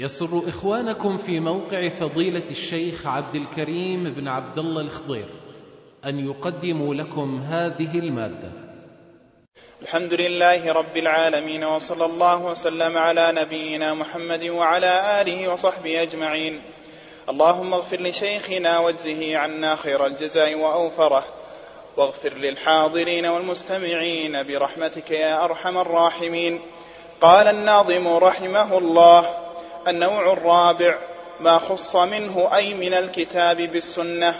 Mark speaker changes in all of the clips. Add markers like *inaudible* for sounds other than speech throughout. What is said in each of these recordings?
Speaker 1: يسر إخوانكم في موقع فضيلة الشيخ عبد الكريم بن عبد الله الخضير أن يقدموا لكم هذه المادة.
Speaker 2: الحمد لله رب العالمين وصلى الله وسلم على نبينا محمد وعلى آله وصحبه أجمعين. اللهم اغفر لشيخنا واجزه عنا خير الجزاء وأوفره. واغفر للحاضرين والمستمعين برحمتك يا أرحم الراحمين. قال الناظم رحمه الله النوع الرابع ما خص منه أي من الكتاب بالسنة.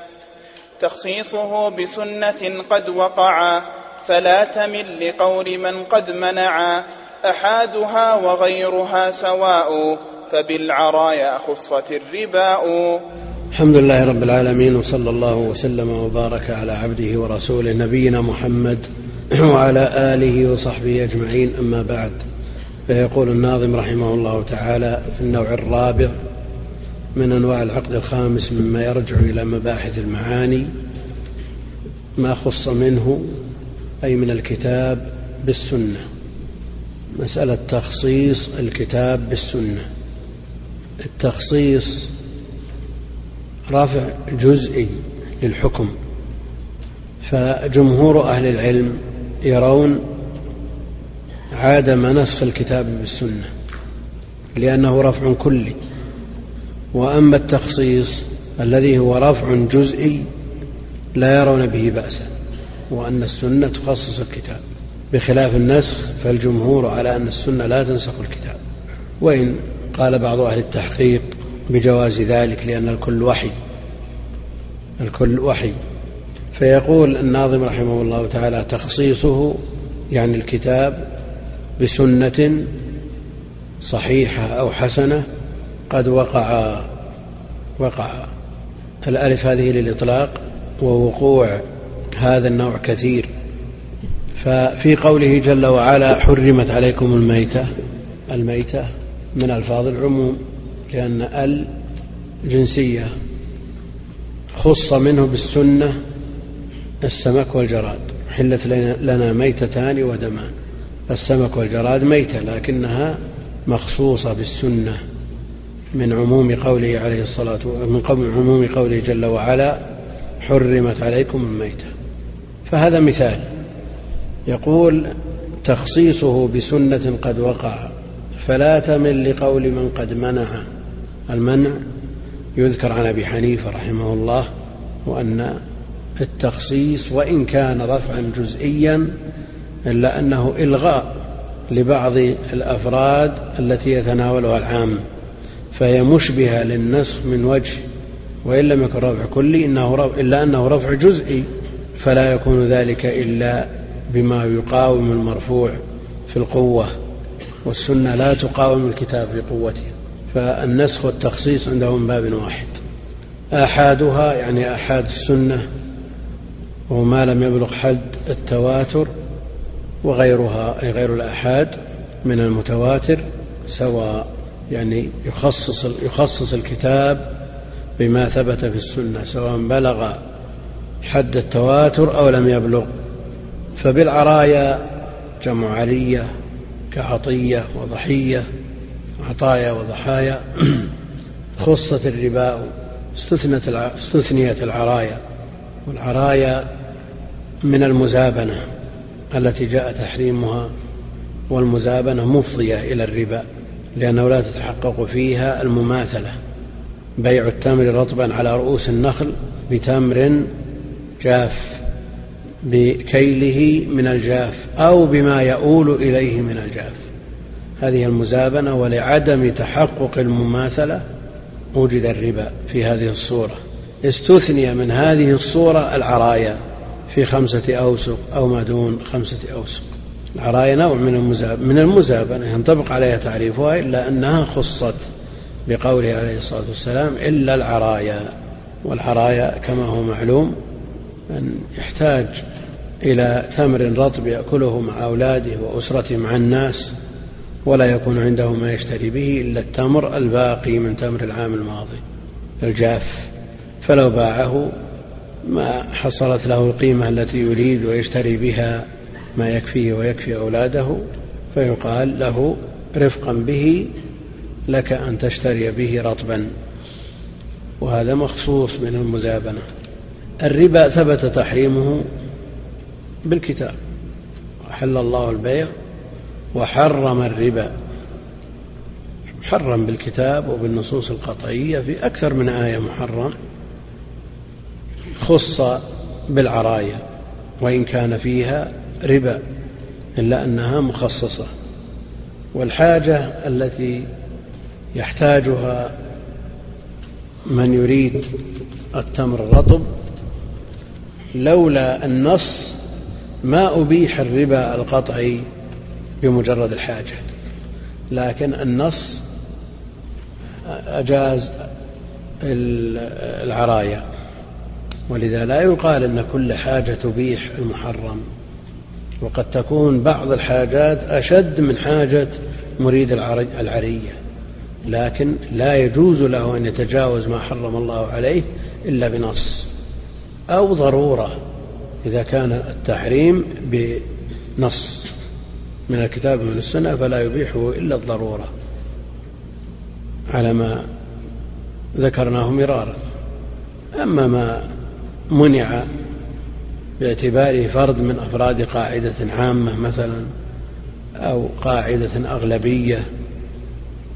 Speaker 2: تخصيصه بسنة قد وقعا فلا تمل لقول من قد منعا أحادها وغيرها سواء فبالعرايا خصت الرباء
Speaker 3: الحمد لله رب العالمين وصلى الله وسلم وبارك على عبده ورسوله نبينا محمد وعلى آله وصحبه أجمعين. أما بعد فيقول الناظم رحمه الله تعالى في النوع الرابع من أنواع العقد الخامس مما يرجع إلى مباحث المعاني ما خص منه أي من الكتاب بالسنة. مسألة تخصيص الكتاب بالسنة. التخصيص رفع جزئي للحكم فجمهور أهل العلم يرون عدم نسخ الكتاب بالسنة لأنه رفع كلي. وأما التخصيص الذي هو رفع جزئي لا يرون به بأسا وأن السنة تخصص الكتاب. بخلاف النسخ فالجمهور على أن السنة لا تنسخ الكتاب. وإن قال بعض أهل التحقيق بجواز ذلك لأن الكل وحي الكل وحي. فيقول الناظم رحمه الله تعالى تخصيصه يعني الكتاب بسنة صحيحة أو حسنة قد وقع وقع الألف هذه للإطلاق ووقوع هذا النوع كثير. ففي قوله جل وعلا حرمت عليكم الميتة الميتة من ألفاظ العموم لأن ال جنسية خص منه بالسنة السمك والجراد حلت لنا ميتتان ودمان. السمك والجراد ميتة لكنها مخصوصة بالسنة من عموم قوله عليه الصلاة من عموم قوله جل وعلا حرمت عليكم الميتة. فهذا مثال يقول تخصيصه بسنة قد وقع فلا تمل لقول من قد منع. المنع يذكر عن أبي حنيفة رحمه الله وأن التخصيص وإن كان رفعا جزئيا إلا أنه إلغاء لبعض الأفراد التي يتناولها العام فهي مشبهة للنسخ من وجه وإن لم يكن رفع كلي إنه رفع إلا أنه رفع جزئي فلا يكون ذلك إلا بما يقاوم المرفوع في القوة والسنة لا تقاوم الكتاب في قوته فالنسخ والتخصيص عندهم باب واحد. آحادها يعني آحاد السنة وما لم يبلغ حد التواتر وغيرها أي غير الآحاد من المتواتر سواء يعني يخصص يخصص الكتاب بما ثبت في السنة سواء بلغ حد التواتر أو لم يبلغ. فبالعرايا جمع علية كعطية وضحية عطايا وضحايا *clears throat* خصت الرباء استثنت استثنيت العرايا والعرايا من المزابنة. التي جاء تحريمها والمزابنة مفضية إلى الربا لأنه لا تتحقق فيها المماثلة. بيع التمر رطبا على رؤوس النخل بتمر جاف بكيله من الجاف أو بما يؤول إليه من الجاف. هذه المزابنة ولعدم تحقق المماثلة وجد الربا في هذه الصورة. استثني من هذه الصورة العرايا. في خمسة أوسق أو ما دون خمسة أوسق. العرايا نوع من المزابنة من المزابنة ينطبق عليها تعريفها إلا أنها خصت بقوله عليه الصلاة والسلام إلا العرايا. والعرايا كما هو معلوم أن يحتاج إلى تمر رطب يأكله مع أولاده وأسرته مع الناس ولا يكون عنده ما يشتري به إلا التمر الباقي من تمر العام الماضي الجاف. فلو باعه ما حصلت له القيمة التي يريد ويشتري بها ما يكفيه ويكفي أولاده فيقال له رفقا به لك أن تشتري به رطبا. وهذا مخصوص من المزابنة. الربا ثبت تحريمه بالكتاب. أحل الله البيع وحرم الربا. محرم بالكتاب وبالنصوص القطعية في أكثر من آية محرم. خص بالعراية وإن كان فيها ربا إلا أنها مخصصة. والحاجة التي يحتاجها من يريد التمر الرطب لولا النص ما أبيح الربا القطعي بمجرد الحاجة. لكن النص أجاز العرايا. ولذا لا يقال أن كل حاجة تبيح المحرم وقد تكون بعض الحاجات أشد من حاجة مريد العرية. لكن لا يجوز له أن يتجاوز ما حرم الله عليه إلا بنص أو ضرورة إذا كان التحريم بنص. من الكتاب ومن السنة فلا يبيحه إلا الضرورة. على ما ذكرناه مرارا. أما ما منع باعتباره فرد من أفراد قاعدة عامة مثلا أو قاعدة أغلبية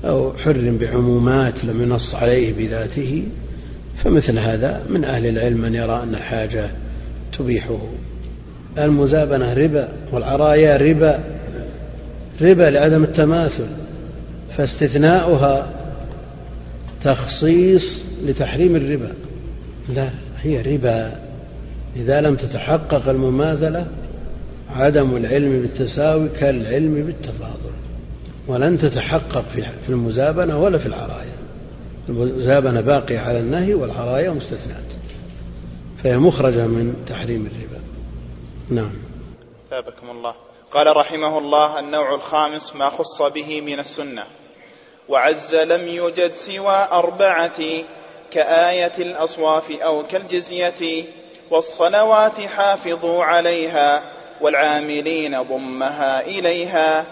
Speaker 3: أو حر بعمومات لم ينص عليه بذاته فمثل هذا من أهل العلم من يرى أن الحاجة تبيحه. المزابنة ربا والعرايا ربا ربا لعدم التماثل فاستثناؤها تخصيص لتحريم الربا. لا. هي ربا. إذا لم تتحقق المماثلة عدم العلم بالتساوي كالعلم بالتفاضل. ولن تتحقق في المزابنة ولا في العرايا المزابنة باقية على النهي والعرايا مستثنات فهي مخرجة من تحريم الربا. نعم.
Speaker 2: ثابكم الله. قال رحمه الله النوع الخامس ما خص به من السنة. وعز لم يوجد سوى أربعة كآية الأصواف أو كالجزية والصلوات حافظوا عليها والعاملين ضمها إليها.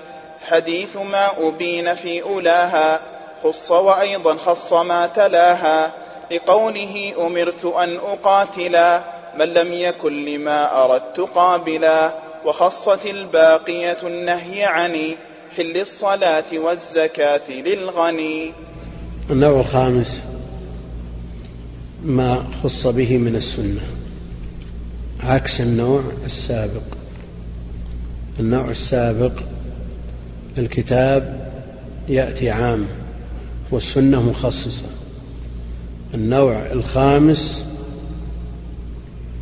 Speaker 2: حديث ما أبين في أولاها خص وأيضا خص ما تلاها. لقوله أمرت أن أقاتلا من لم يكن لما أردت قابلا. وخصت الباقية النهي عن حل الصلاة والزكاة للغني.
Speaker 3: النوع الخامس. ما خص به من السنة. عكس النوع السابق. النوع السابق الكتاب يأتي عام والسنة مخصصة. النوع الخامس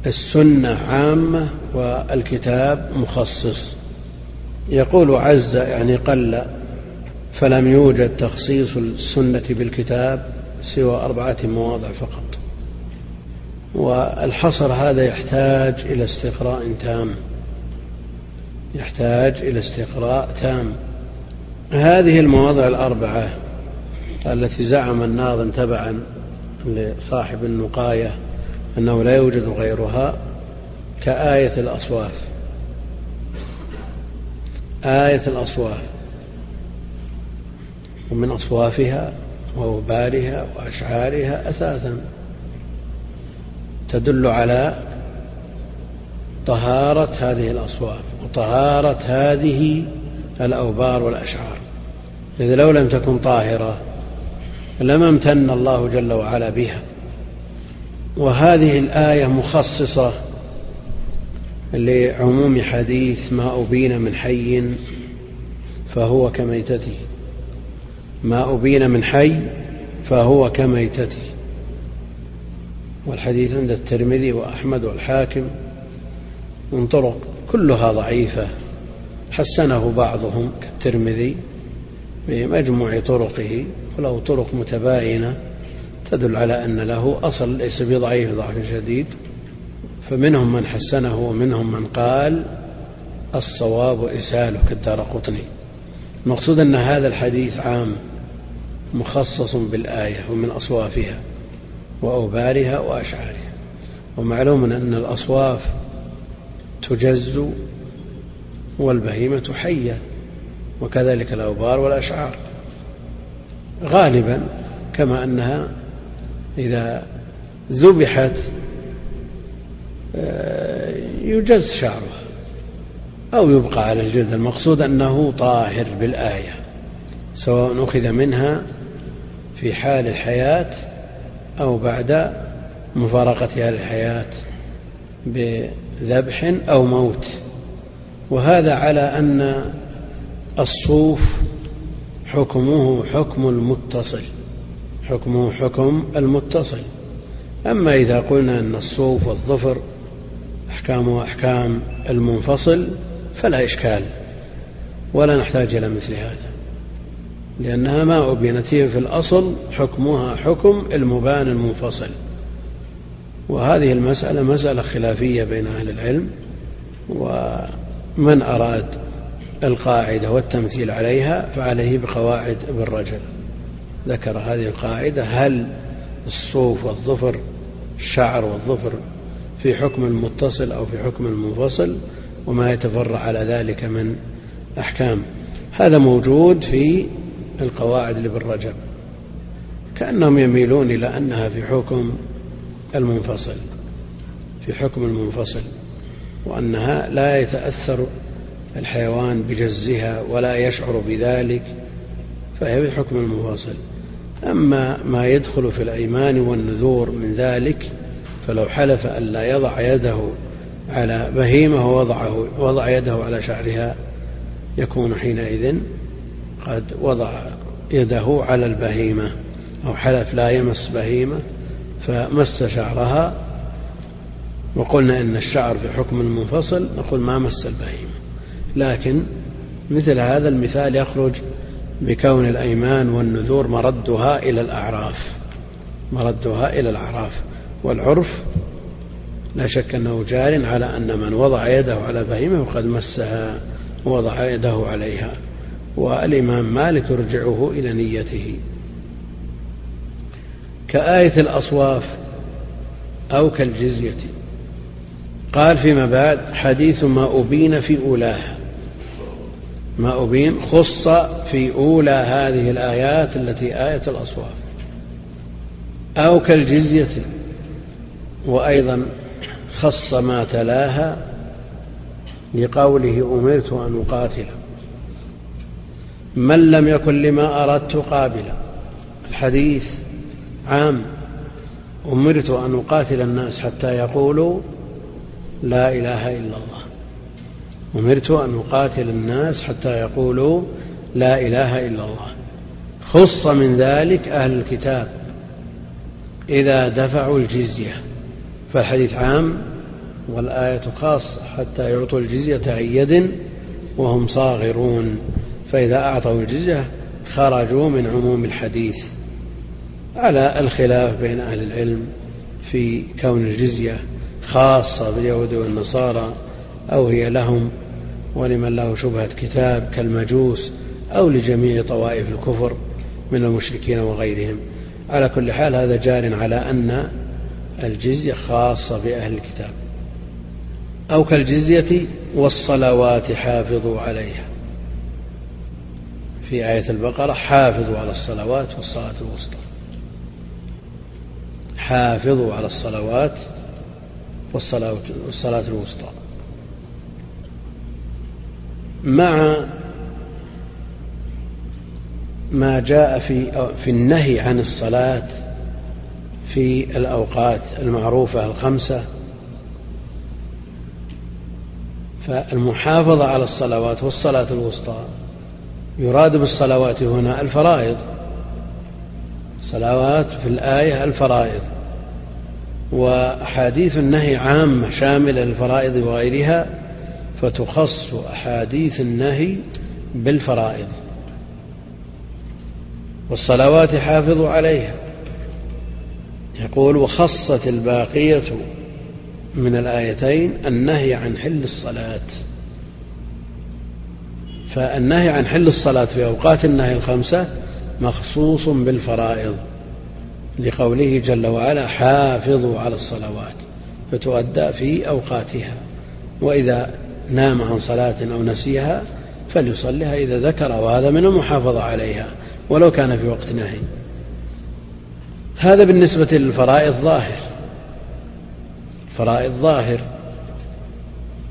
Speaker 3: السنة عامة والكتاب مخصص. يقول عز يعني قل فلم يوجد تخصيص السنة بالكتاب سوى أربعة مواضع فقط. والحصر هذا يحتاج إلى استقراء تام. يحتاج إلى استقراء تام. هذه المواضع الأربعة التي زعم الناظم تبعا لصاحب النقاية أنه لا يوجد غيرها كآية الأصواف. آية الأصواف. ومن أصوافها ووبارها وأشعارها أساسا تدل على طهارة هذه الأصواف وطهارة هذه الأوبار والأشعار. إذ لو لم تكن طاهرة لما امتن الله جل وعلا بها. وهذه الآية مخصصة لعموم حديث ما أبين من حي فهو كميتته. ما أبين من حي فهو كميتته. والحديث عند الترمذي وأحمد والحاكم من طرق كلها ضعيفة حسنه بعضهم كالترمذي بمجموع طرقه وله طرق متباينة تدل على أن له أصل ليس بضعيف ضعف شديد. فمنهم من حسنه ومنهم من قال الصواب إرساله كالدار قطني. المقصود أن هذا الحديث عام مخصص بالآية ومن أصوافها. وأوبارها وأشعارها. ومعلوم أن الأصواف تجز والبهيمة حية وكذلك الأوبار والأشعار. غالبا كما أنها إذا ذبحت آه، يجز شعرها أو يبقى على الجلد. المقصود أنه طاهر بالآية سواء أخذ منها في حال الحياة أو بعد مفارقتها للحياة بذبح أو موت. وهذا على أن الصوف حكمه حكم المتصل حكمه حكم المتصل. أما إذا قلنا أن الصوف والظفر أحكامه أحكام المنفصل فلا إشكال ولا نحتاج إلى مثل هذا. لأنها ما أبينت هي في الأصل حكمها حكم المبان المنفصل. وهذه المسألة مسألة خلافية بين أهل العلم ومن أراد القاعدة والتمثيل عليها فعليه بقواعد ابن رجب. ذكر هذه القاعدة هل الصوف والظفر الشعر والظفر في حكم المتصل أو في حكم المنفصل وما يتفرع على ذلك من أحكام. هذا موجود في القواعد لابن رجب كأنهم يميلون إلى أنها في حكم المنفصل في حكم المنفصل وأنها لا يتأثر الحيوان بجزها ولا يشعر بذلك فهي في حكم المنفصل. أما ما يدخل في الأيمان والنذور من ذلك فلو حلف أن لا يضع يده على بهيمة ووضعه وضع يده على شعرها يكون حينئذ قد وضع يده على البهيمة أو حلف لا يمس بهيمة فمس شعرها وقلنا إن الشعر في حكم المنفصل نقول ما مس البهيمة. لكن مثل هذا المثال يخرج بكون الأيمان والنذور مردها إلى الأعراف مردها إلى الأعراف. والعرف لا شك أنه جار على أن من وضع يده على بهيمة فقد مسها ووضع يده عليها. والإمام مالك يرجعه إلى نيته. كآية الأصواف أو كالجزية. قال فيما بعد حديث ما أبين في أولاها. ما أبين خص في أولى هذه الآيات التي آية الأصواف. أو كالجزية. وأيضا خص ما تلاها لقوله أمرت أن أقاتل من لم يكن لما أردت قابلا. الحديث عام. أمرت أن أقاتل الناس حتى يقولوا لا إله إلا الله. أمرت أن أقاتل الناس حتى يقولوا لا إله إلا الله. خص من ذلك أهل الكتاب. إذا دفعوا الجزية. فالحديث عام. والآية خاصة حتى يعطوا الجزية عن يد وهم صاغرون. فإذا أعطوا الجزية خرجوا من عموم الحديث على الخلاف بين أهل العلم في كون الجزية خاصة باليهود والنصارى أو هي لهم ولمن له شبهة كتاب كالمجوس أو لجميع طوائف الكفر من المشركين وغيرهم. على كل حال هذا جار على أن الجزية خاصة بأهل الكتاب أو كالجزية والصلوات حافظوا عليها. في آية البقرة حافظوا على الصلوات والصلاة الوسطى. حافظوا على الصلوات والصلاة, والصلاة الوسطى. مع ما جاء في في النهي عن الصلاة في الأوقات المعروفة الخمسة فالمحافظة على الصلوات والصلاة الوسطى يراد بالصلوات هنا الفرائض. صلوات في الآية الفرائض. وأحاديث النهي عامة شاملة للفرائض وغيرها فتخص أحاديث النهي بالفرائض. والصلوات حافظوا عليها. يقول وخصت الباقية من الآيتين النهي عن حل الصلاة. فالنهي عن حل الصلاة في أوقات النهي الخمسة مخصوص بالفرائض لقوله جل وعلا حافظوا على الصلوات فتؤدى في أوقاتها. وإذا نام عن صلاة أو نسيها فليصليها إذا ذكر وهذا من المحافظة عليها ولو كان في وقت نهي. هذا بالنسبة للفرائض ظاهر. فرائض ظاهر.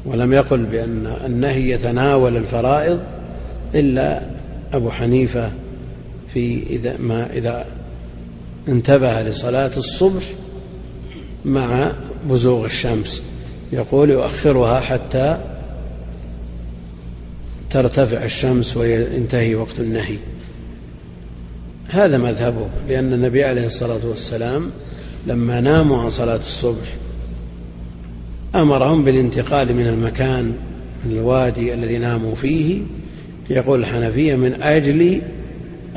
Speaker 3: ولم يقل بأن النهي يتناول الفرائض إلا أبو حنيفة في إذا ما إذا انتبه لصلاة الصبح مع بزوغ الشمس. يقول يؤخرها حتى ترتفع الشمس وينتهي وقت النهي. هذا مذهبه لأن النبي عليه الصلاة والسلام لما ناموا عن صلاة الصبح أمرهم بالانتقال من المكان من الوادي الذي ناموا فيه يقول الحنفية من أجل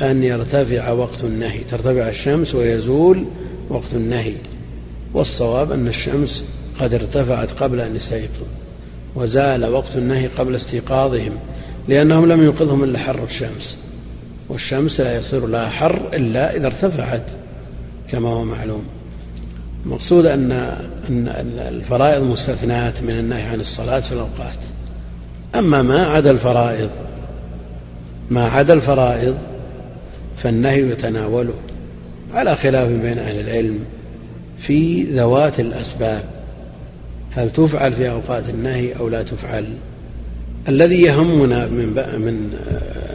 Speaker 3: أن يرتفع وقت النهي. ترتفع الشمس ويزول وقت النهي. والصواب أن الشمس قد ارتفعت قبل أن يستيقظوا وزال وقت النهي قبل استيقاظهم لأنهم لم يوقظهم إلا حر الشمس. والشمس لا يصير لها حر إلا إذا ارتفعت كما هو معلوم. المقصود أن أن الفرائض مستثناة من النهي عن الصلاة في الأوقات. أما ما عدا الفرائض ما عدا الفرائض فالنهي يتناوله على خلاف بين أهل العلم في ذوات الأسباب. هل تفعل في أوقات النهي أو لا تفعل؟ الذي يهمنا من من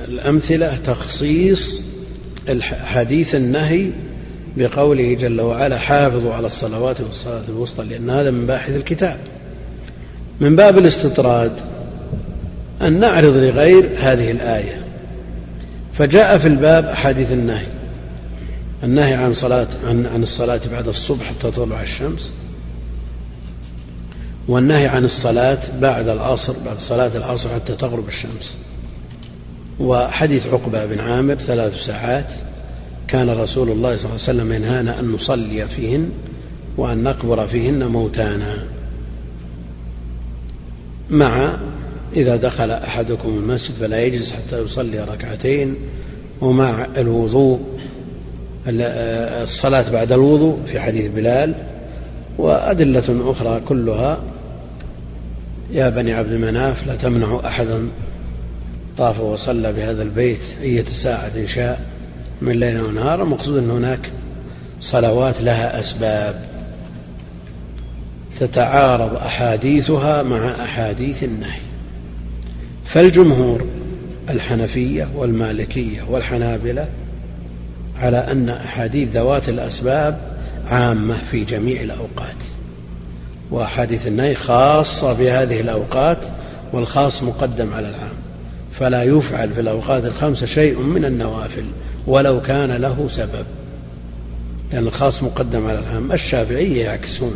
Speaker 3: الأمثلة تخصيص حديث النهي بقوله جل وعلا حافظوا على الصلوات والصلاة الوسطى لأن هذا من باحث الكتاب. من باب الاستطراد أن نعرض لغير هذه الآية. فجاء في الباب أحاديث النهي. النهي عن صلاة عن عن الصلاة بعد الصبح حتى تطلع الشمس. والنهي عن الصلاة بعد العصر بعد صلاة العصر حتى تغرب الشمس. وحديث عقبة بن عامر ثلاث ساعات. كان رسول الله صلى الله عليه وسلم ينهانا أن نصلي فيهن وأن نقبر فيهن موتانا. مع إذا دخل أحدكم المسجد فلا يجلس حتى يصلي ركعتين ومع الوضوء الصلاة بعد الوضوء في حديث بلال وأدلة أخرى كلها. يا بني عبد مناف لا تمنعوا أحدا طاف وصلى بهذا البيت أية ساعة شاء. من ليل ونهار المقصود أن هناك صلوات لها أسباب. تتعارض أحاديثها مع أحاديث النهي. فالجمهور الحنفية والمالكية والحنابلة على أن أحاديث ذوات الأسباب عامة في جميع الأوقات. وأحاديث النهي خاصة بهذه الأوقات والخاص مقدم على العام. فلا يفعل في الأوقات الخمسة شيء من النوافل ولو كان له سبب. لأن الخاص مقدم على العام الشافعية يعكسون.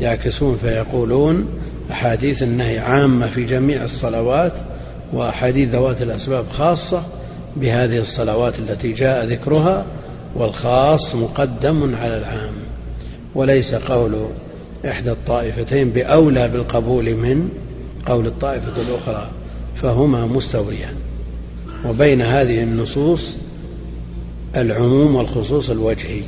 Speaker 3: يعكسون فيقولون أحاديث النهي عامة في جميع الصلوات وأحاديث ذوات الأسباب خاصة بهذه الصلوات التي جاء ذكرها والخاص مقدم على العام وليس قول إحدى الطائفتين بأولى بالقبول من قول الطائفة الأخرى. فهما مستويان وبين هذه النصوص العموم والخصوص الوجهي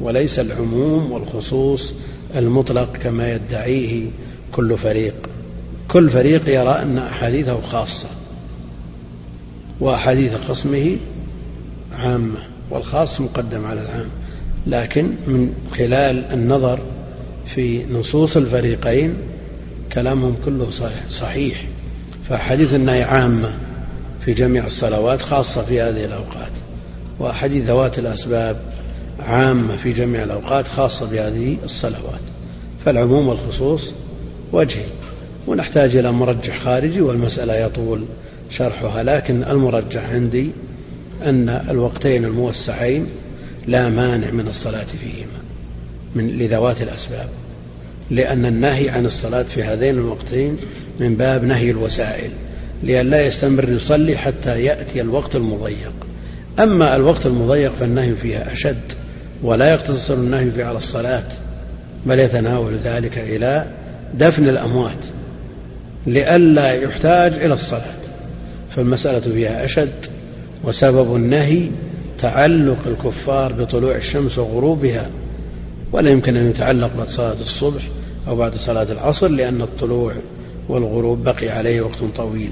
Speaker 3: وليس العموم والخصوص المطلق كما يدعيه كل فريق. كل فريق يرى أن أحاديثه خاصة وأحاديث خصمه عامة والخاص مقدم على العام. لكن من خلال النظر في نصوص الفريقين كلامهم كله صحيح. فحديث النهي عامة في جميع الصلوات خاصة في هذه الأوقات. وأحاديث ذوات الأسباب عامة في جميع الأوقات خاصة بهذه الصلوات. فالعموم والخصوص وجهي ونحتاج إلى مرجح خارجي والمسألة يطول شرحها لكن المرجح عندي أن الوقتين الموسعين لا مانع من الصلاة فيهما من لذوات الأسباب. لأن النهي عن الصلاة في هذين الوقتين من باب نهي الوسائل لئلا يستمر يصلي حتى يأتي الوقت المضيق. أما الوقت المضيق فالنهي فيها أشد ولا يقتصر النهي فيه على الصلاة بل يتناول ذلك إلى دفن الأموات لئلا يحتاج إلى الصلاة. فالمسألة فيها أشد وسبب النهي تعلق الكفار بطلوع الشمس وغروبها ولا يمكن أن يتعلق بعد صلاة الصبح أو بعد صلاة العصر لأن الطلوع والغروب بقي عليه وقت طويل.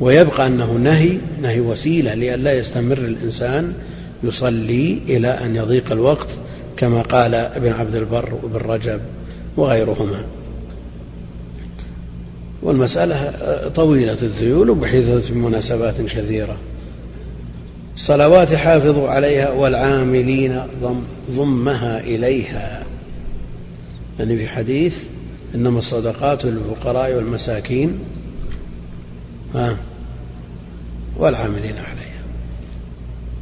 Speaker 3: ويبقى أنه نهي نهي وسيلة لئلا يستمر الإنسان يصلي إلى أن يضيق الوقت كما قال ابن عبد البر وابن رجب وغيرهما. والمسألة طويلة الذيول وبحيث في مناسبات كثيرة. الصلوات حافظوا عليها والعاملين ضم ضمها إليها. يعني في حديث إنما الصدقات للفقراء والمساكين ها والعاملين عليها.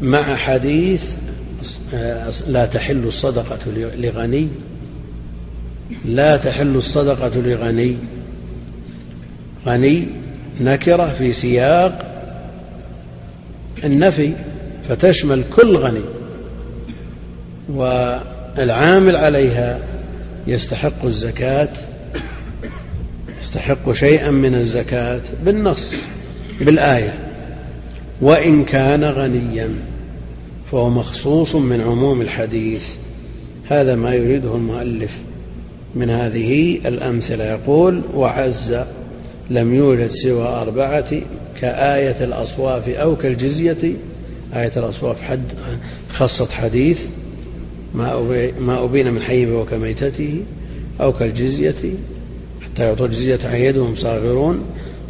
Speaker 3: مع حديث لا تحل الصدقة لغني لا تحل الصدقة لغني. غني نكرة في سياق النفي فتشمل كل غني والعامل عليها يستحق الزكاة يستحق شيئا من الزكاة بالنص بالآية. وإن كان غنيا فهو مخصوص من عموم الحديث. هذا ما يريده المؤلف من هذه الأمثلة. يقول وعز لم يوجد سوى أربعة كآية الأصواف أو كالجزية آية الأصواف حد خصت حديث ما أبين من حيه وكميتته أو كالجزية حتى يعطوا الجزية عن يدهم صاغرون.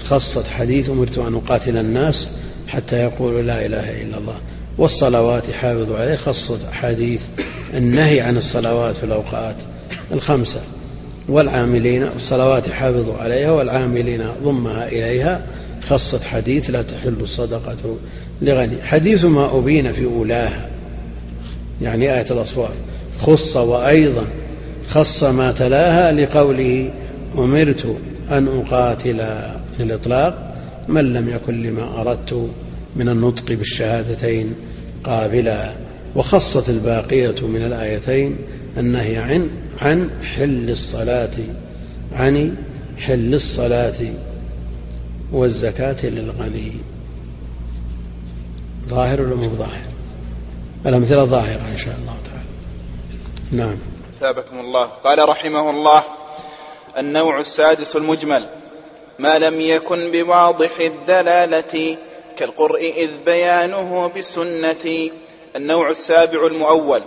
Speaker 3: خصت حديث أمرت أن أقاتل الناس حتى يقولوا لا إله إلا الله. والصلوات حافظوا عليه خصت حديث النهي عن الصلوات في الأوقات الخمسة. والعاملين الصلوات حافظوا عليها والعاملين ضمها إليها. خصت حديث لا تحل الصدقة لغني حديث ما أبين في أولاها يعني آية الأصوات خص وأيضا خص ما تلاها لقوله أمرت أن أقاتل للإطلاق من لم يكن لما أردت من النطق بالشهادتين قابلا. وخصت الباقية من الآيتين النهي عن عن حل الصلاة عن حل الصلاة والزكاة للغني. ظاهر ولا مو ظاهر؟ الأمثلة ظاهرة إن شاء الله تعالى. نعم.
Speaker 2: ثابكم الله. قال رحمه الله النوع السادس المجمل ما لم يكن بواضح الدلالة كالقرء إذ بيانه بالسنة. النوع السابع المؤول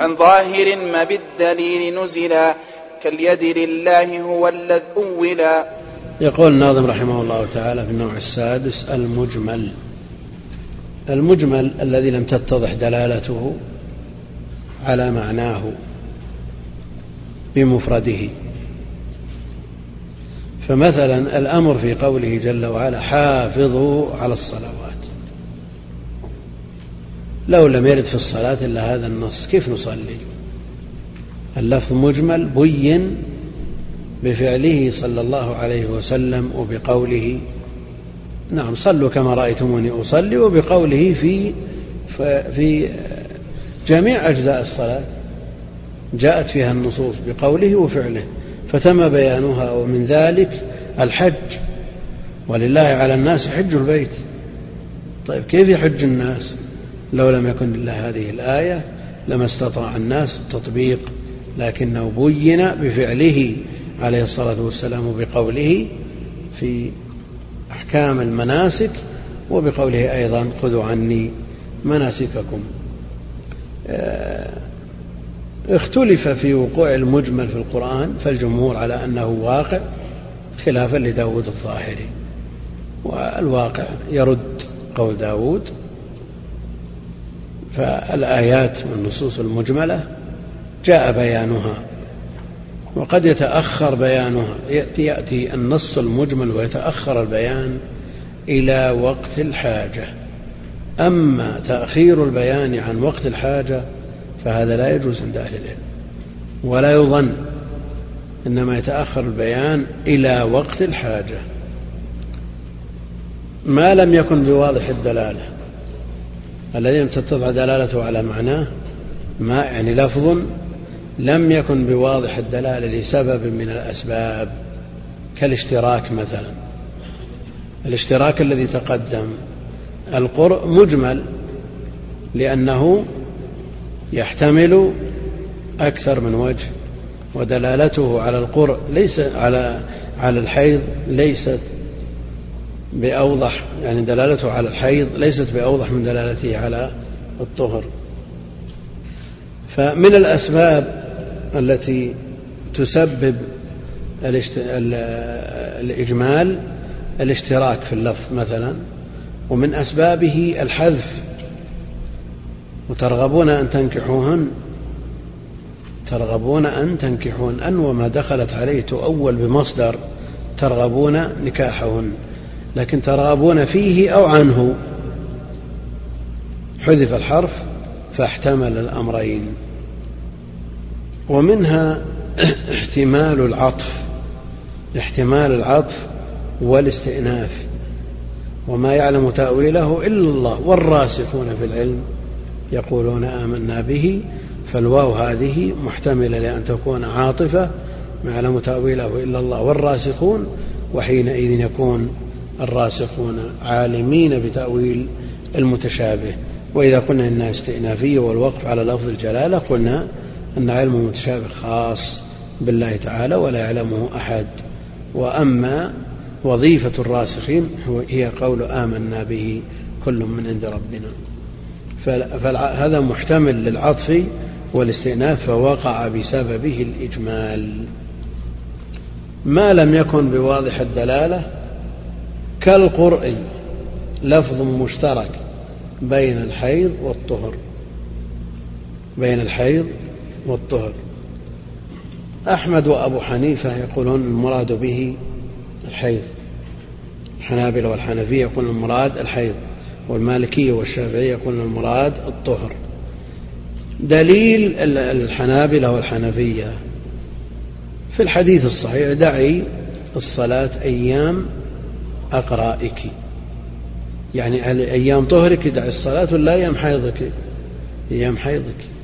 Speaker 2: عن ظاهر ما بالدليل نزلا كاليد لله هو الذي أولا.
Speaker 3: يقول الناظم رحمه الله تعالى في النوع السادس المجمل. المجمل الذي لم تتضح دلالته على معناه بمفرده. فمثلا الأمر في قوله جل وعلا حافظوا على الصلوات. لو لم يرد في الصلاة إلا هذا النص كيف نصلي؟ اللفظ مجمل بين بفعله صلى الله عليه وسلم وبقوله نعم صلوا كما رأيتموني أصلي وبقوله في في جميع أجزاء الصلاة جاءت فيها النصوص بقوله وفعله فتم بيانها ومن ذلك الحج. ولله على الناس حج البيت. طيب كيف يحج الناس؟ لو لم يكن لله هذه الآية لما استطاع الناس التطبيق لكنه بين بفعله عليه الصلاة والسلام بقوله في أحكام المناسك وبقوله أيضا خذوا عني مناسككم. آه، اختلف في وقوع المجمل في القرآن فالجمهور على أنه واقع خلافا لداود الظاهري والواقع يرد قول داود. فالآيات والنصوص المجملة جاء بيانها وقد يتأخر بيانها. يأتي, يأتي النص المجمل ويتأخر البيان إلى وقت الحاجة. أما تأخير البيان عن وقت الحاجة فهذا لا يجوز عند أهل العلم ولا يظن. إنما يتأخر البيان إلى وقت الحاجة. ما لم يكن بواضح الدلالة. الذي لم تتضح دلالته على معناه ما يعني لفظ لم يكن بواضح الدلالة لسبب من الأسباب كالاشتراك مثلا. الاشتراك الذي تقدم القرء مجمل لأنه يحتمل أكثر من وجه ودلالته على القرء ليس على على الحيض ليست بأوضح يعني دلالته على الحيض ليست بأوضح من دلالته على الطهر. فمن الأسباب التي تسبب الإجمال الاشتراك في اللفظ مثلا ومن أسبابه الحذف. وترغبون أن تنكحوهن. ترغبون أن تنكحون أن وما دخلت عليه تؤول بمصدر ترغبون نكاحهن. لكن ترغبون فيه أو عنه. حذف الحرف فاحتمل الأمرين. ومنها احتمال العطف احتمال العطف والاستئناف وما يعلم تأويله إلا الله والراسخون في العلم يقولون آمنا به فالواو هذه محتملة لأن تكون عاطفة ما يعلم تأويله إلا الله والراسخون وحينئذ يكون الراسخون عالمين بتأويل المتشابه. وإذا قلنا إنها استئنافية والوقف على لفظ الجلالة قلنا أن علم المتشابه خاص بالله تعالى ولا يعلمه أحد. وأما وظيفة الراسخين هي قول آمنا به كل من عند ربنا. فهذا محتمل للعطف والاستئناف فوقع بسببه الإجمال. ما لم يكن بواضح الدلالة كالقرء لفظ مشترك بين الحيض والطهر. بين الحيض والطهر. أحمد وأبو حنيفة يقولون المراد به الحيض. الحنابلة والحنفية يقولون المراد الحيض والمالكية والشافعية يقولون المراد الطهر. دليل الحنابلة والحنفية في الحديث الصحيح دعي الصلاة أيام أقرائك. يعني أيام طهرك دعي الصلاة ولا أيام حيضك؟ أيام حيضك.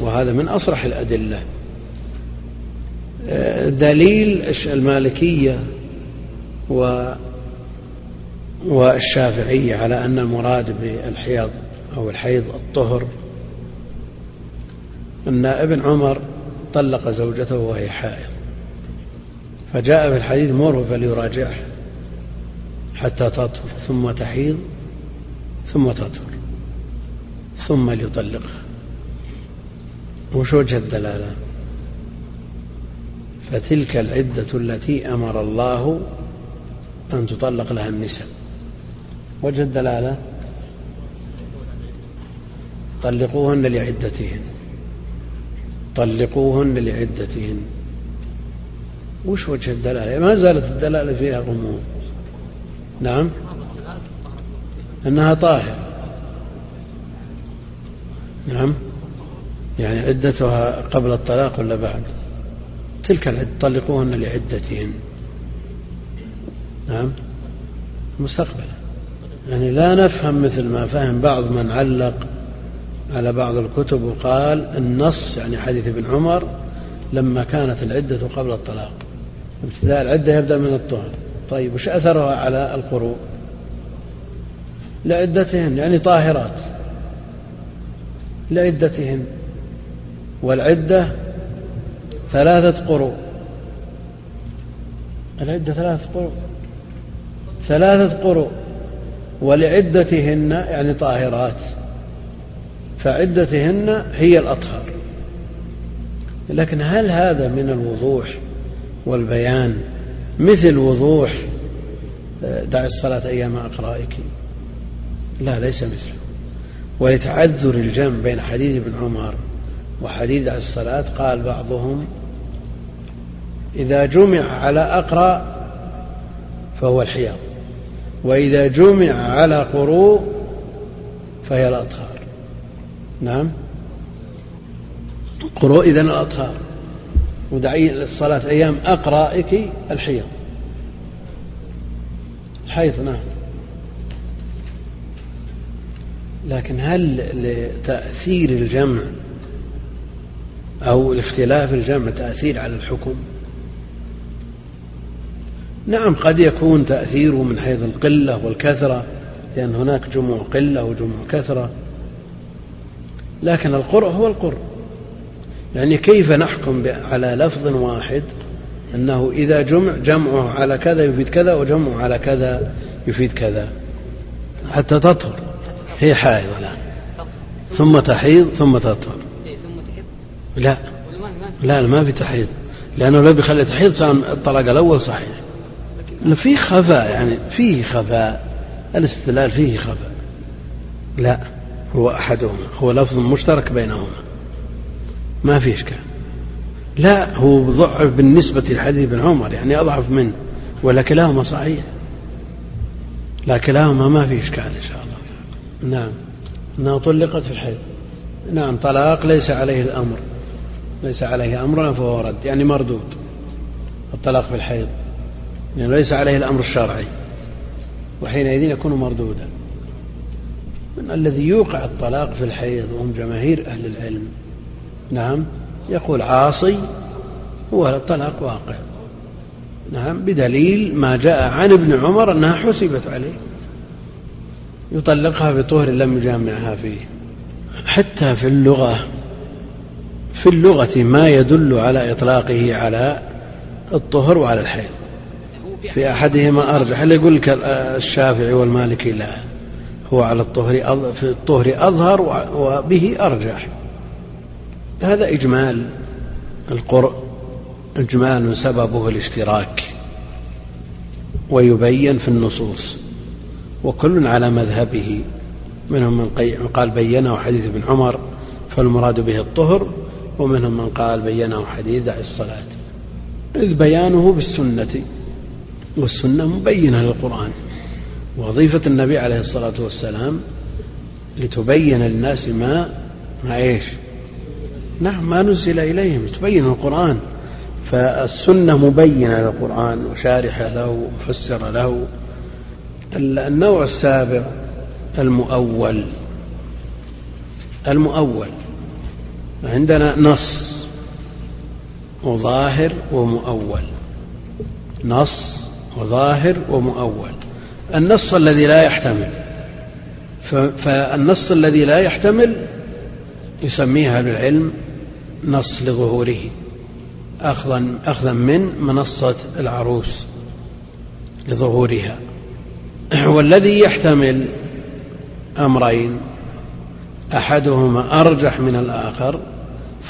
Speaker 3: وهذا من أصرح الأدلة. دليل المالكية و والشافعية على أن المراد بالحيض أو الحيض الطهر أن ابن عمر طلق زوجته وهي حائض. فجاء في الحديث مره فليراجعه حتى تطهر ثم تحيض ثم تطهر ثم ليطلقها وش وجه الدلالة. فتلك العدة التي أمر الله أن تطلق لها النساء. وجه الدلالة؟ طلقوهن لعدتهن. طلقوهن لعدتهن. وش وجه الدلالة؟ ما زالت الدلالة فيها غموض. نعم؟ أنها طاهرة. نعم؟ يعني عدتها قبل الطلاق ولا بعد؟ تلك العدة طلقوهن لعدتهن. نعم. مستقبلا. يعني لا نفهم مثل ما فهم بعض من علق على بعض الكتب وقال النص يعني حديث ابن عمر لما كانت العدة قبل الطلاق. ابتداء العدة يبدأ من الطهر. طيب وش أثرها على القروء؟ لعدتهن يعني طاهرات. لعدتهن. والعدة ثلاثة قروء. العدة ثلاثة قروء. ثلاثة قروء. ولعدتهن يعني طاهرات. فعدتهن هي الأطهار لكن هل هذا من الوضوح والبيان؟ مثل وضوح آه، دع الصلاة أيام أقرائك. لا ليس مثله. ولتعذر الجمع بين حديث ابن عمر وحديث دع الصلاة قال بعضهم إذا جمع على أقرأ فهو الحياض وإذا جمع على قروء فهي الأطهار. نعم؟ قروء إذن الأطهار. ودعي الصلاة أيام أقرائك الحيض حيث نعم. لكن هل لتأثير الجمع أو لاختلاف الجمع تأثير على الحكم. نعم قد يكون تأثيره من حيث القلة والكثرة لأن هناك جموع قلة وجموع كثرة. لكن القرء هو القرء. يعني كيف نحكم على لفظ واحد أنه إذا جمع جمعه على كذا يفيد كذا وجمعه على كذا يفيد كذا. حتى تطهر. هي حائض الآن. ثم تحيض ثم تطهر. لا. لا ما في تحيض. لأنه لو بيخلي تحيض كان الطلاق الأول صحيح. في خفاء يعني فيه خفاء. الاستدلال فيه خفاء. لا هو أحدهما. هو لفظ مشترك بينهما. ما في إشكال. لا هو ضعف بالنسبة لحديث ابن عمر يعني أضعف منه. ولا كلاهما صحيح. لا كلاهما ما في إشكال إن شاء الله. نعم. أنها طلقت في الحيض. نعم طلاق ليس عليه الأمر. ليس عليه أمر فهو رد يعني مردود الطلاق في الحيض يعني ليس عليه الأمر الشرعي وحينئذ يكون مردودا. من الذي يوقع الطلاق في الحيض وهم جماهير أهل العلم نعم يقول عاصي هو الطلاق واقع. نعم بدليل ما جاء عن ابن عمر أنها حسبت عليه يطلقها بطهر لم يجامعها فيه حتى في اللغة في اللغة ما يدل على إطلاقه على الطهر وعلى الحيض. في أحدهما أرجح. اللي يقول لك الشافعي والمالكي لا؟ هو على الطهر في الطهر أظهر وبه أرجح. هذا إجمال القرء إجمال سببه الاشتراك ويبين في النصوص وكل على مذهبه منهم من قال بينه حديث ابن عمر فالمراد به الطهر ومنهم من قال بينه حديث دع الصلاة. إذ بيانه بالسنة والسنة مبينة للقرآن. وظيفة النبي عليه الصلاة والسلام لتبين للناس ما ما إيش؟ نعم ما نزل إليهم تبين القرآن. فالسنة مبينة للقرآن وشارحة له ومفسرة له. النوع السابع المؤول. المؤول. عندنا نص وظاهر ومؤول. نص وظاهر ومؤول. النص الذي لا يحتمل. فالنص الذي لا يحتمل يسميه أهل العلم نص لظهوره أخذا أخذا من منصة العروس لظهورها. *clears throat* والذي يحتمل أمرين أحدهما أرجح من الآخر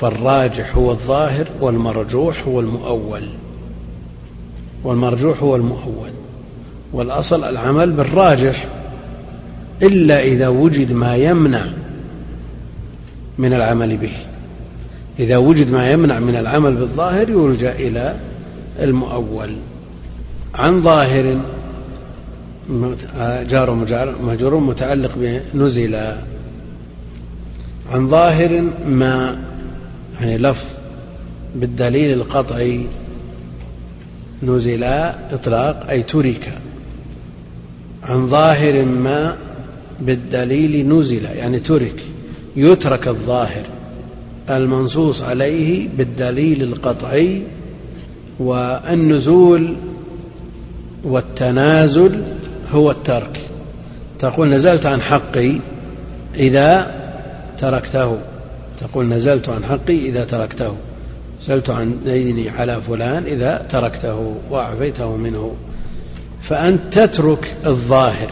Speaker 3: فالراجح هو الظاهر والمرجوح هو المؤول. والمرجوح هو المؤول. والأصل العمل بالراجح إلا إذا وجد ما يمنع من العمل به. إذا وجد ما يمنع من العمل بالظاهر يلجأ إلى المؤول. عن ظاهر جار مجرور متعلق بنزل. عن ظاهر ما يعني لفظ بالدليل القطعي نزل إطلاق أي ترك عن ظاهر ما بالدليل نزل يعني ترك يترك الظاهر المنصوص عليه بالدليل القطعي والنزول والتنازل هو الترك. تقول نزلت عن حقي إذا تركته. تقول نزلت عن حقي إذا تركته. نزلت عن ديني على فلان إذا تركته وأعفيته منه. فأنت تترك الظاهر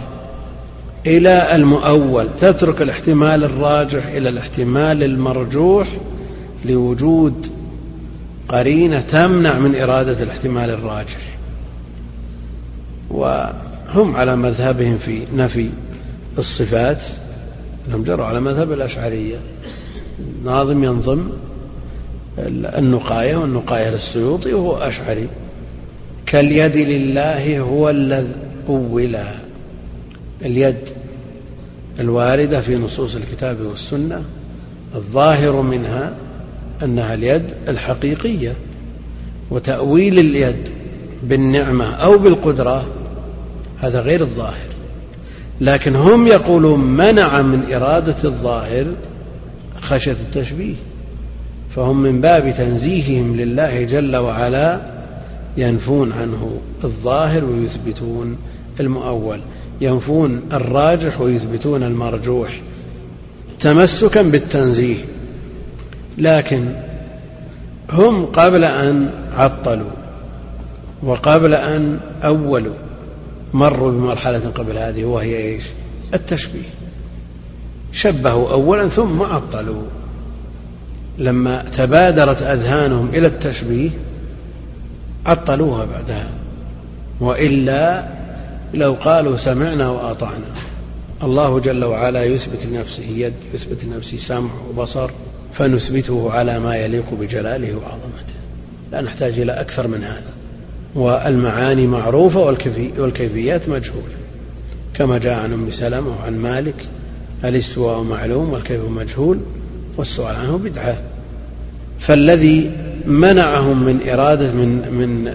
Speaker 3: إلى المؤول تترك الاحتمال الراجح إلى الاحتمال المرجوح لوجود قرينة تمنع من إرادة الاحتمال الراجح. وهم على مذهبهم في نفي الصفات انهم جروا على مذهب الأشعرية. ناظم ينظم النقاية والنقاية للسيوطي وهو أشعري. كاليد لله هو الذي أولا. اليد الواردة في نصوص الكتاب والسنة الظاهر منها أنها اليد الحقيقية. وتأويل اليد بالنعمة أو بالقدرة هذا غير الظاهر. لكن هم يقولون منع من إرادة الظاهر خشية التشبيه. فهم من باب تنزيههم لله جل وعلا ينفون عنه الظاهر ويثبتون المؤول. ينفون الراجح ويثبتون المرجوح. تمسكا بالتنزيه. لكن هم قبل أن عطلوا وقبل أن أولوا مروا بمرحلة قبل هذه وهي إيش؟ التشبيه. شبهوا أولا ثم عطلوا لما تبادرت أذهانهم إلى التشبيه عطلوها بعدها. وإلا لو قالوا سمعنا وأطعنا. الله جل وعلا يثبت لنفسه يد يثبت لنفسه سمع وبصر فنثبته على ما يليق بجلاله وعظمته. لا نحتاج إلى أكثر من هذا. والمعاني معروفة والكيفيات مجهولة. كما جاء عن أم سلمة وعن مالك الاستواء معلوم والكيف مجهول والسؤال عنه بدعة. فالذي منعهم من إرادة من من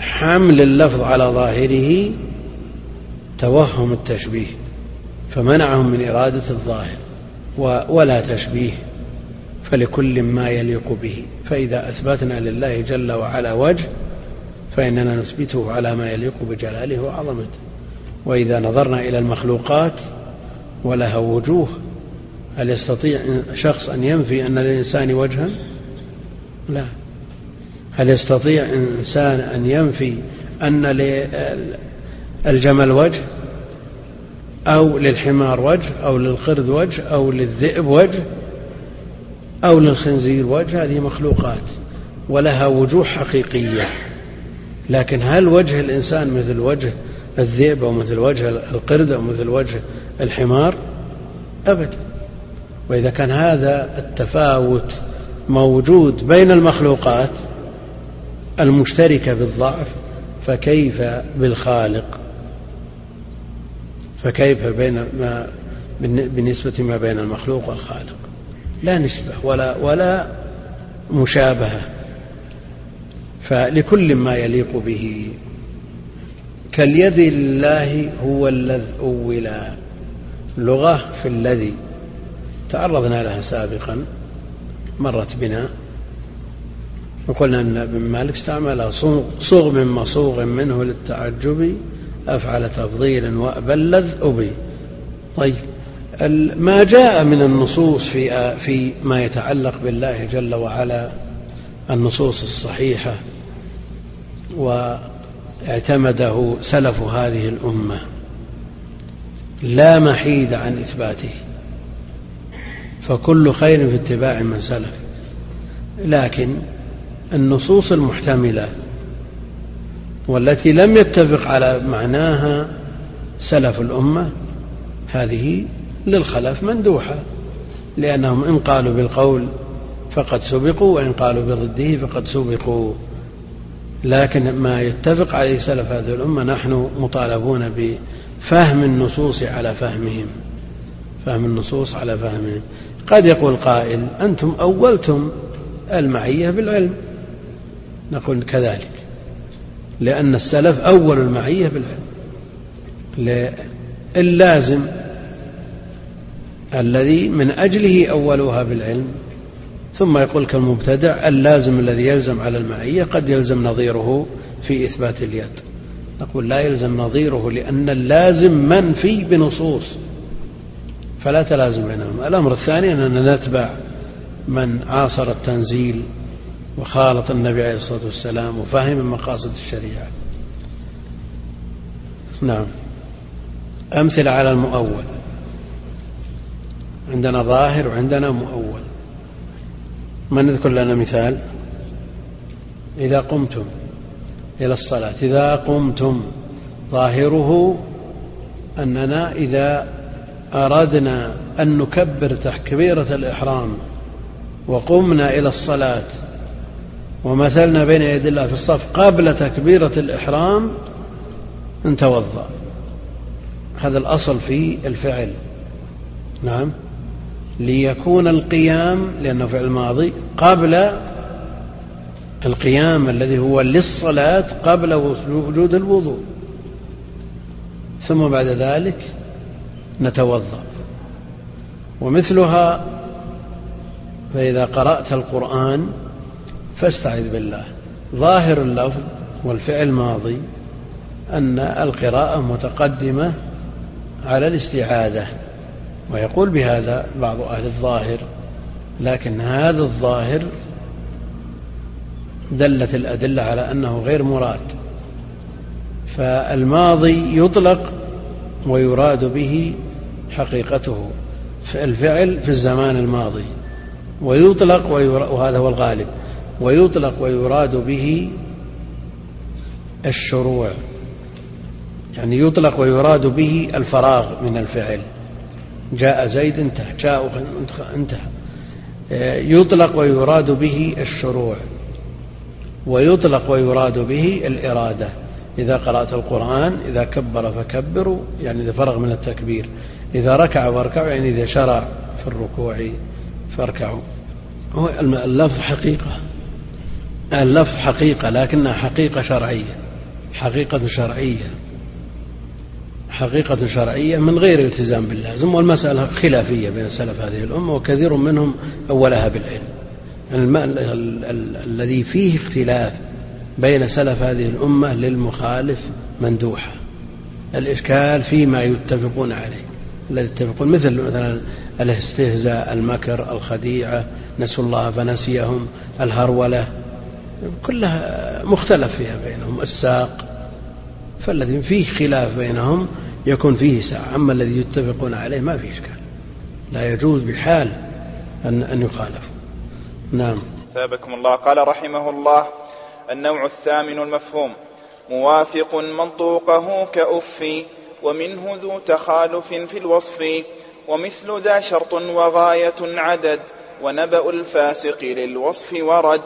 Speaker 3: حمل اللفظ على ظاهره توهم التشبيه فمنعهم من إرادة الظاهر ولا تشبيه فلكل ما يليق به. فإذا أثبتنا لله جل وعلا وجه فإننا نثبته على ما يليق بجلاله وعظمته. وإذا نظرنا إلى المخلوقات ولها وجوه هل يستطيع شخص أن ينفي أن للإنسان وجها؟ لا. هل يستطيع إنسان أن ينفي أن للجمل وجه؟ أو للحمار وجه أو للقرد وجه أو للذئب وجه أو للخنزير وجه؟ هذه مخلوقات ولها وجوه حقيقية. لكن هل وجه الإنسان مثل وجه الذئب أو مثل وجه القرد أو مثل وجه الحمار؟ أبدا. وإذا كان هذا التفاوت موجود بين المخلوقات المشتركة بالضعف فكيف بالخالق؟ فكيف بين ما بالنسبة ما بين المخلوق والخالق؟ لا نسبة ولا ولا مشابهة. فلكل ما يليق به. كاليد الله هو الذي أولا لغة في الذي. تعرضنا لها سابقا. مرت بنا. وقلنا أن ابن مالك استعمل صوغ من مصوغ منه للتعجب. أفعل تفضيل وأبلذ أبي طيب. ما جاء من النصوص في في ما يتعلق بالله جل وعلا. النصوص الصحيحة. واعتمده سلف هذه الأمة. لا محيد عن إثباته. فكل خير في اتباع من سلف. لكن النصوص المحتملة والتي لم يتفق على معناها سلف الأمة هذه للخلف مندوحة. لأنهم إن قالوا بالقول فقد سبقوا وإن قالوا بضده فقد سبقوا. لكن ما يتفق عليه سلف هذه الأمة نحن مطالبون بفهم النصوص على فهمهم. فهم النصوص على فهمهم. قد يقول قائل أنتم أولتم المعية بالعلم. نقول كذلك. لأن السلف أول المعية بالعلم. اللازم الذي من أجله أولوها بالعلم. ثم يقول كالمبتدع اللازم الذي يلزم على المعية قد يلزم نظيره في إثبات اليد. نقول لا يلزم نظيره لأن اللازم منفي بنصوص فلا تلازم بينهما. الأمر الثاني أننا نتبع من عاصر التنزيل وخالط النبي عليه الصلاة والسلام وفهم مقاصد الشريعة. نعم. أمثلة على المؤول. عندنا ظاهر وعندنا مؤول. من نذكر لنا مثال؟ إذا قمتم إلى الصلاة إذا قمتم ظاهره أننا إذا أردنا أن نكبر تكبيرة الإحرام وقمنا إلى الصلاة ومثلنا بين يدي الله في الصف قبل تكبيرة الإحرام نتوضأ هذا الأصل في الفعل. نعم. ليكون القيام لأنه فعل ماضي قبل القيام الذي هو للصلاة قبل وجود الوضوء. ثم بعد ذلك نتوضأ. ومثلها فإذا قرأت القرآن فاستعذ بالله. ظاهر اللفظ والفعل ماضي أن القراءة متقدمة على الاستعاذة. ويقول بهذا بعض أهل الظاهر لكن هذا الظاهر دلت الأدلة على أنه غير مراد فالماضي يطلق ويراد به حقيقته الفعل في الزمان الماضي ويطلق وهذا هو الغالب ويطلق ويراد به الشروع يعني يطلق ويراد به الفراغ من الفعل. جاء زيد انتهى. جاء انتهى. يطلق ويراد به الشروع. ويطلق ويراد به الإرادة. إذا قرأت القرآن إذا كبر فكبروا يعني إذا فرغ من التكبير. إذا ركع فاركعوا يعني إذا شرع في الركوع فاركعوا. هو اللفظ حقيقة. اللفظ حقيقة لكنها حقيقة شرعية. حقيقة شرعية. حقيقة شرعية من غير التزام باللازم والمسألة خلافية بين سلف هذه الأمة وكثير منهم أولها بالعلم. الذي فيه اختلاف بين سلف هذه الأمة للمخالف مندوحة. الإشكال فيما يتفقون عليه. الذي يتفقون مثل مثلا الاستهزاء المكر الخديعة نسوا الله فنسيهم الهرولة. كلها مختلف فيها بينهم. الساق فالذي فيه خلاف بينهم يكون فيه ساعة. أما الذي يتفقون عليه ما في إشكال. لا يجوز بحال أن أن يخالفوا نعم.
Speaker 2: ثابكم الله. قال رحمه الله النوع الثامن المفهوم. موافق منطوقه كأف ومنه ذو تخالف في الوصف ومثل ذا شرط وغاية عدد ونبأ الفاسق للوصف ورد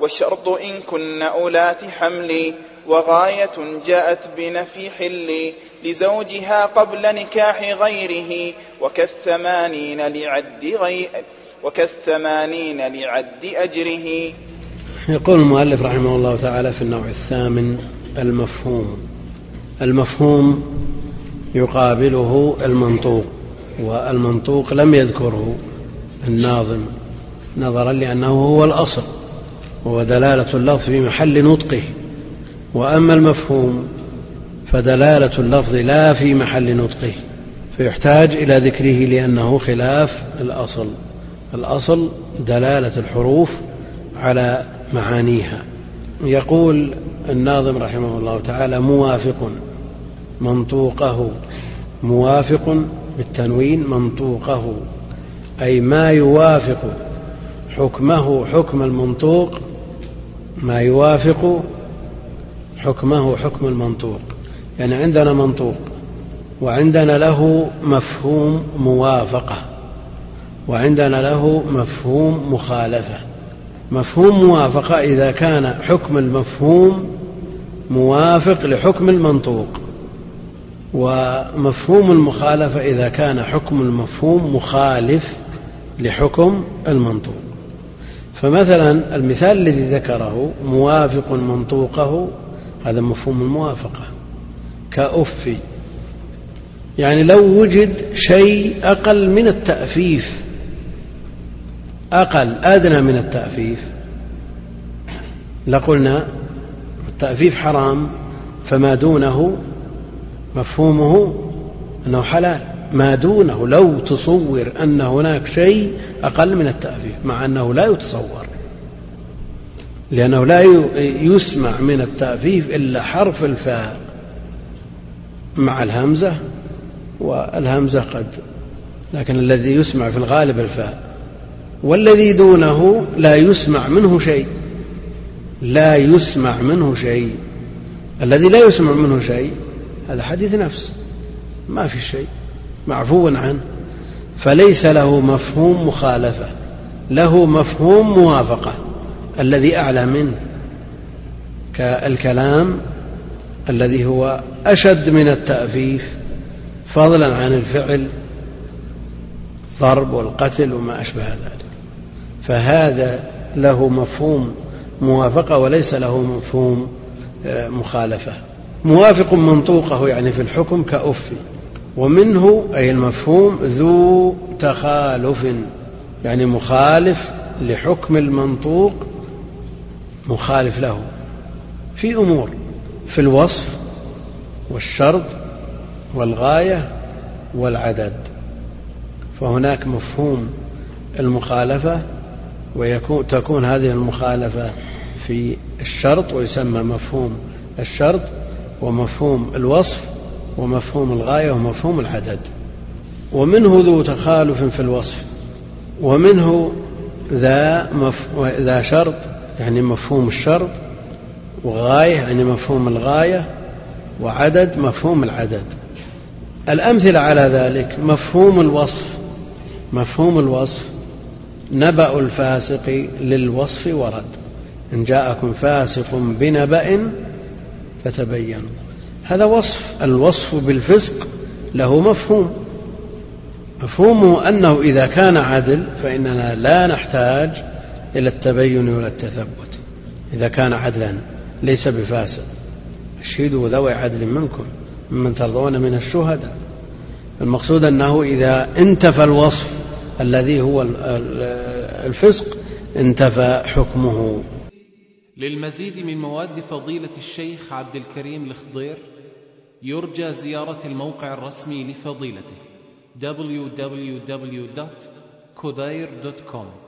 Speaker 2: والشرط إن كن أولات حمل وغاية جاءت بنفي حل لزوجها قبل نكاح غيره وكالثمانين لعد غير وكالثمانين لعد أجره.
Speaker 3: يقول المؤلف رحمه الله تعالى في النوع الثامن المفهوم. المفهوم يقابله المنطوق والمنطوق لم يذكره الناظم. نظرا لأنه هو الأصل وهو دلالة اللفظ في محل نطقه. وأما المفهوم فدلالة اللفظ لا في محل نطقه فيحتاج إلى ذكره لأنه خلاف الأصل. الأصل دلالة الحروف على معانيها. يقول الناظم رحمه الله تعالى موافق منطوقه موافق بالتنوين منطوقه أي ما يوافق حكمه حكم المنطوق ما يوافق حكمه حكم المنطوق. يعني عندنا منطوق وعندنا له مفهوم موافقة وعندنا له مفهوم مخالفة. مفهوم موافقة إذا كان حكم المفهوم موافق لحكم المنطوق ومفهوم المخالفة إذا كان حكم المفهوم مخالف لحكم المنطوق. فمثلا المثال الذي ذكره موافق منطوقه هذا مفهوم الموافقة. كأف يعني لو وجد شيء أقل من التأفيف أقل أدنى من التأفيف لقلنا التأفيف حرام فما دونه مفهومه أنه حلال. ما دونه لو تصور أن هناك شيء أقل من التأفيف مع أنه لا يتصور. لأنه لا يسمع من التأفيف إلا حرف الفاء مع الهمزة والهمزة قد لكن الذي يسمع في الغالب الفاء. والذي دونه لا يسمع منه شيء. لا يسمع منه شيء. الذي لا يسمع منه شيء هذا حديث نفس. ما في شيء معفو عنه. فليس له مفهوم مخالفة. له مفهوم موافقة. الذي أعلى منه كالكلام الذي هو أشد من التأفيف فضلا عن الفعل ضرب والقتل وما أشبه ذلك. فهذا له مفهوم موافقة وليس له مفهوم آه، مخالفة. موافق منطوقه يعني في الحكم كأف. ومنه أي المفهوم ذو تخالف يعني مخالف لحكم المنطوق مخالف له في أمور في الوصف والشرط والغاية والعدد. فهناك مفهوم المخالفة ويكون تكون هذه المخالفة في الشرط ويسمى مفهوم الشرط ومفهوم الوصف ومفهوم الغاية ومفهوم العدد. ومنه ذو تخالف في الوصف ومنه ذا, مف... ذا شرط يعني مفهوم الشرط وغاية يعني مفهوم الغاية وعدد مفهوم العدد. الأمثلة على ذلك مفهوم الوصف. مفهوم الوصف نبأ الفاسق للوصف ورد. إن جاءكم فاسق بنبأ فتبينوا. هذا وصف الوصف بالفسق له مفهوم. مفهومه أنه إذا كان عدل فإننا لا نحتاج إلى التبين ولا التثبت. إذا كان عدلا ليس بفاسق اشهدوا ذوي عدل منكم ممن ترضون من الشهداء. المقصود أنه إذا انتفى الوصف الذي هو الفسق انتفى حكمه.
Speaker 1: للمزيد من مواد فضيلة الشيخ عبد الكريم الخضير يرجى زيارة الموقع الرسمي لفضيلته www.kudair.com